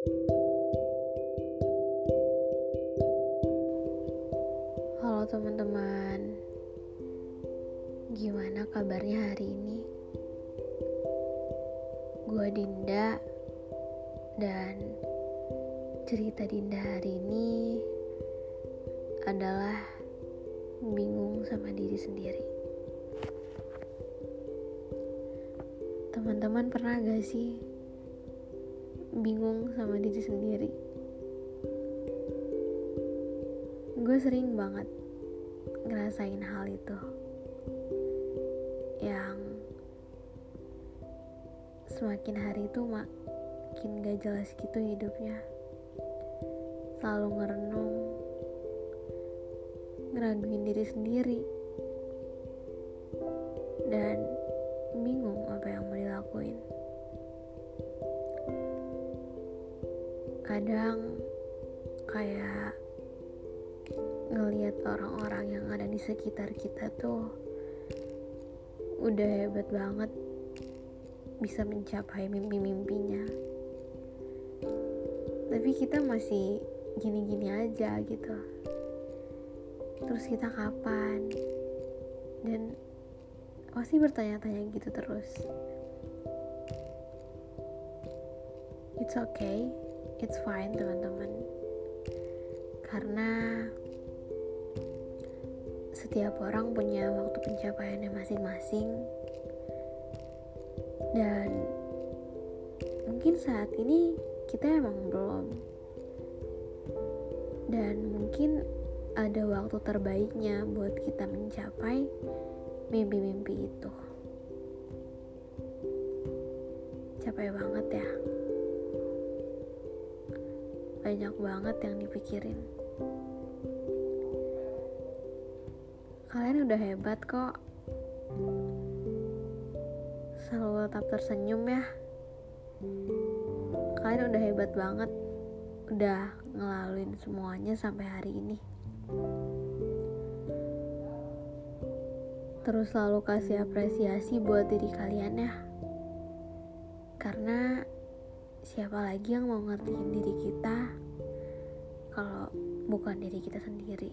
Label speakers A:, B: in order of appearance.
A: Halo teman-teman, gimana kabarnya hari ini? Gue Dinda, dan cerita Dinda hari ini adalah bingung sama diri sendiri. Teman-teman pernah gak sih bingung sama diri sendiri? gue sering banget ngerasain hal itu. Yang semakin hari itu makin gak jelas gitu hidupnya. Selalu ngerenung ngeraguin diri sendiri. Dan bingung apa yang mau dilakuin kadang kayak ngelihat orang-orang yang ada di sekitar kita tuh udah hebat banget bisa mencapai mimpi-mimpinya. Tapi kita masih gini-gini aja gitu. Terus kita kapan? Dan pasti bertanya-tanya gitu terus. It's okay it's fine teman-teman. Karena setiap orang punya waktu pencapaiannya masing-masing. Dan mungkin saat ini kita emang belum. Dan mungkin ada waktu terbaiknya buat kita mencapai mimpi-mimpi itu. Capek banget ya banyak banget yang dipikirin. Kalian udah hebat kok. Selalu tetap tersenyum ya. Kalian udah hebat banget. Udah ngelaluin semuanya sampai hari ini. Terus selalu kasih apresiasi buat diri kalian ya. Karena siapa lagi yang mau ngertiin diri kita kalau bukan diri kita sendiri.